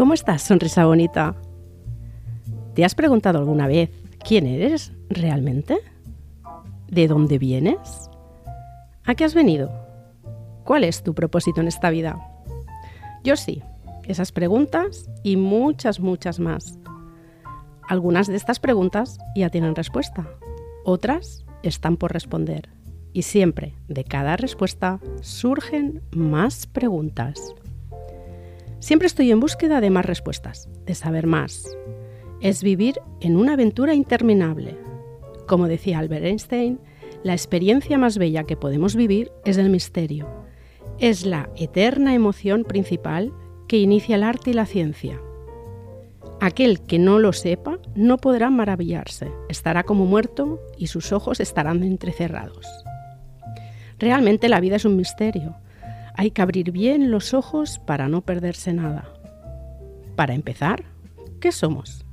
¿Cómo estás, sonrisa bonita? ¿Te has preguntado alguna vez quién eres realmente? ¿De dónde vienes? ¿A qué has venido? ¿Cuál es tu propósito en esta vida? Yo sí, esas preguntas y muchas, muchas más. Algunas de estas preguntas ya tienen respuesta, otras están por responder. Y siempre, de cada respuesta, surgen más preguntas. Siempre estoy en búsqueda de más respuestas, de saber más. Es vivir en una aventura interminable. Como decía Albert Einstein, la experiencia más bella que podemos vivir es el misterio. Es la eterna emoción principal que inicia el arte y la ciencia. Aquel que no lo sepa no podrá maravillarse, estará como muerto y sus ojos estarán entrecerrados. Realmente la vida es un misterio hay que abrir bien los ojos para no perderse nada. Para empezar, ¿qué somos?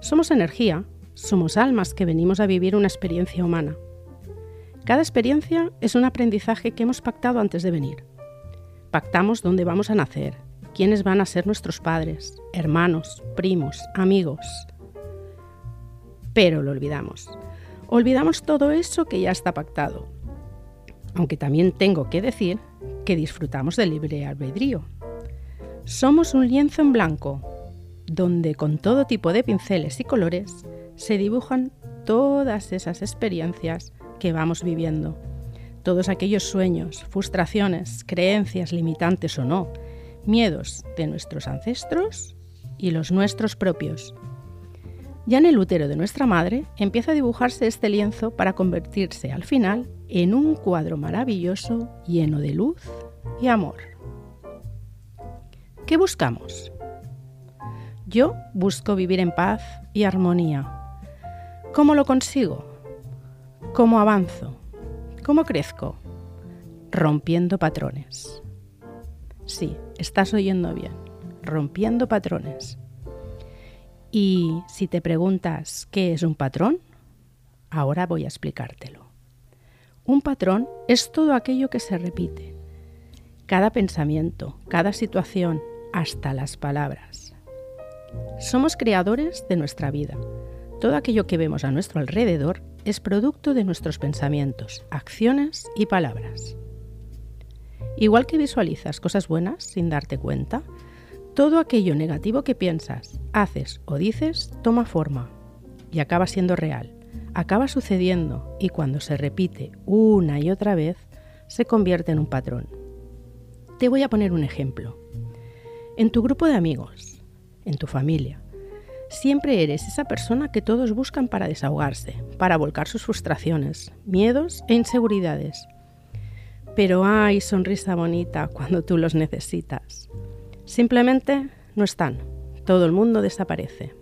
Somos energía, somos almas que venimos a vivir una experiencia humana. Cada experiencia es un aprendizaje que hemos pactado antes de venir. Pactamos dónde vamos a nacer, quiénes van a ser nuestros padres, hermanos, primos, amigos. Pero lo olvidamos. Olvidamos todo eso que ya está pactado. Aunque también tengo que decir que disfrutamos del libre albedrío. Somos un lienzo en blanco, donde con todo tipo de pinceles y colores se dibujan todas esas experiencias que vamos viviendo, todos aquellos sueños, frustraciones, creencias limitantes o no, miedos de nuestros ancestros y los nuestros propios. Ya en el útero de nuestra madre empieza a dibujarse este lienzo para convertirse al final en un cuadro maravilloso lleno de luz y amor. ¿Qué buscamos? Yo busco vivir en paz y armonía. ¿Cómo lo consigo? ¿Cómo avanzo? ¿Cómo crezco? Rompiendo patrones. Sí, estás oyendo bien. Rompiendo patrones. Y si te preguntas qué es un patrón, ahora voy a explicártelo. Un patrón es todo aquello que se repite. Cada pensamiento, cada situación, hasta las palabras. Somos creadores de nuestra vida. Todo aquello que vemos a nuestro alrededor es producto de nuestros pensamientos, acciones y palabras. Igual que visualizas cosas buenas sin darte cuenta, todo aquello negativo que piensas, haces o dices toma forma y acaba siendo real acaba sucediendo y cuando se repite una y otra vez, se convierte en un patrón. Te voy a poner un ejemplo. En tu grupo de amigos, en tu familia, siempre eres esa persona que todos buscan para desahogarse, para volcar sus frustraciones, miedos e inseguridades. Pero hay sonrisa bonita cuando tú los necesitas. Simplemente no están. Todo el mundo desaparece.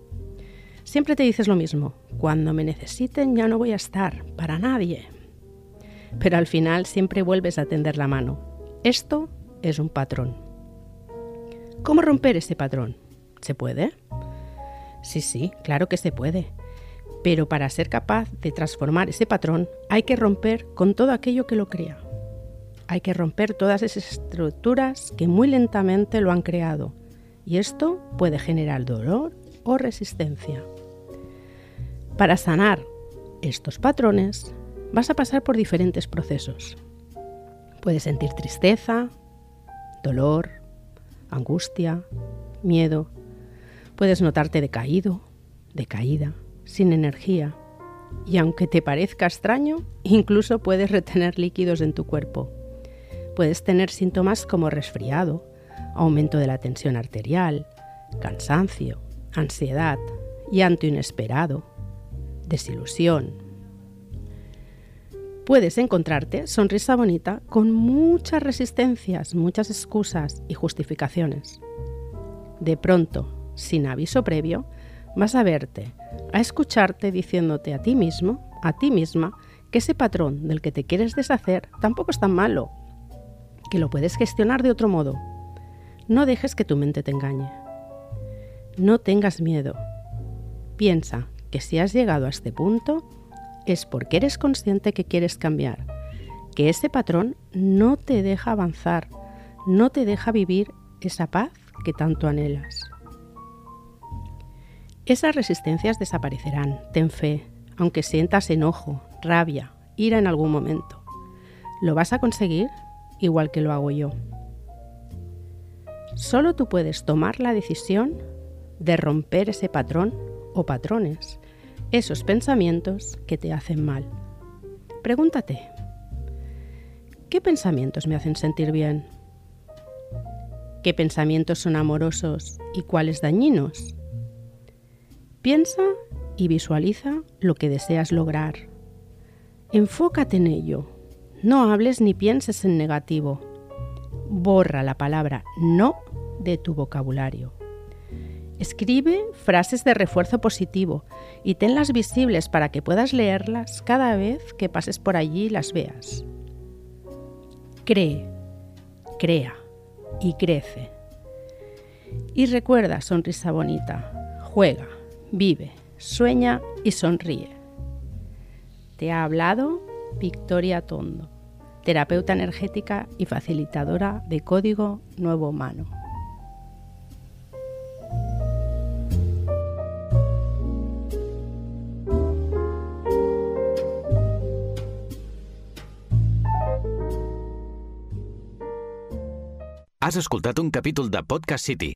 Siempre te dices lo mismo, cuando me necesiten ya no voy a estar, para nadie. Pero al final siempre vuelves a tender la mano. Esto es un patrón. ¿Cómo romper ese patrón? ¿Se puede? Sí, sí, claro que se puede. Pero para ser capaz de transformar ese patrón hay que romper con todo aquello que lo crea. Hay que romper todas esas estructuras que muy lentamente lo han creado. Y esto puede generar dolor o resistencia. Para sanar estos patrones vas a pasar por diferentes procesos. Puedes sentir tristeza, dolor, angustia, miedo. Puedes notarte decaído, decaída, sin energía. Y aunque te parezca extraño, incluso puedes retener líquidos en tu cuerpo. Puedes tener síntomas como resfriado, aumento de la tensión arterial, cansancio, ansiedad, llanto inesperado, desilusión. Puedes encontrarte sonrisa bonita con muchas resistencias, muchas excusas y justificaciones. De pronto, sin aviso previo, vas a verte, a escucharte diciéndote a ti mismo, a ti misma, que ese patrón del que te quieres deshacer tampoco es tan malo, que lo puedes gestionar de otro modo. No dejes que tu mente te engañe. No tengas miedo. Piensa que si has llegado a este punto es porque eres consciente que quieres cambiar, que ese patrón no te deja avanzar, no te deja vivir esa paz que tanto anhelas. Esas resistencias desaparecerán, ten fe, aunque sientas enojo, rabia, ira en algún momento. Lo vas a conseguir igual que lo hago yo. Solo tú puedes tomar la decisión de romper ese patrón o patrones, esos pensamientos que te hacen mal. Pregúntate, ¿qué pensamientos me hacen sentir bien? ¿Qué pensamientos son amorosos y cuáles dañinos? Piensa y visualiza lo que deseas lograr. Enfócate en ello. No hables ni pienses en negativo. Borra la palabra no de tu vocabulario. Escribe frases de refuerzo positivo y tenlas visibles para que puedas leerlas cada vez que pases por allí y las veas. Cree, crea y crece. Y recuerda, sonrisa bonita, juega, vive, sueña y sonríe. Te ha hablado Victoria Tondo, terapeuta energética y facilitadora de Código Nuevo Humano. Has escoltat un capítol de Podcast City,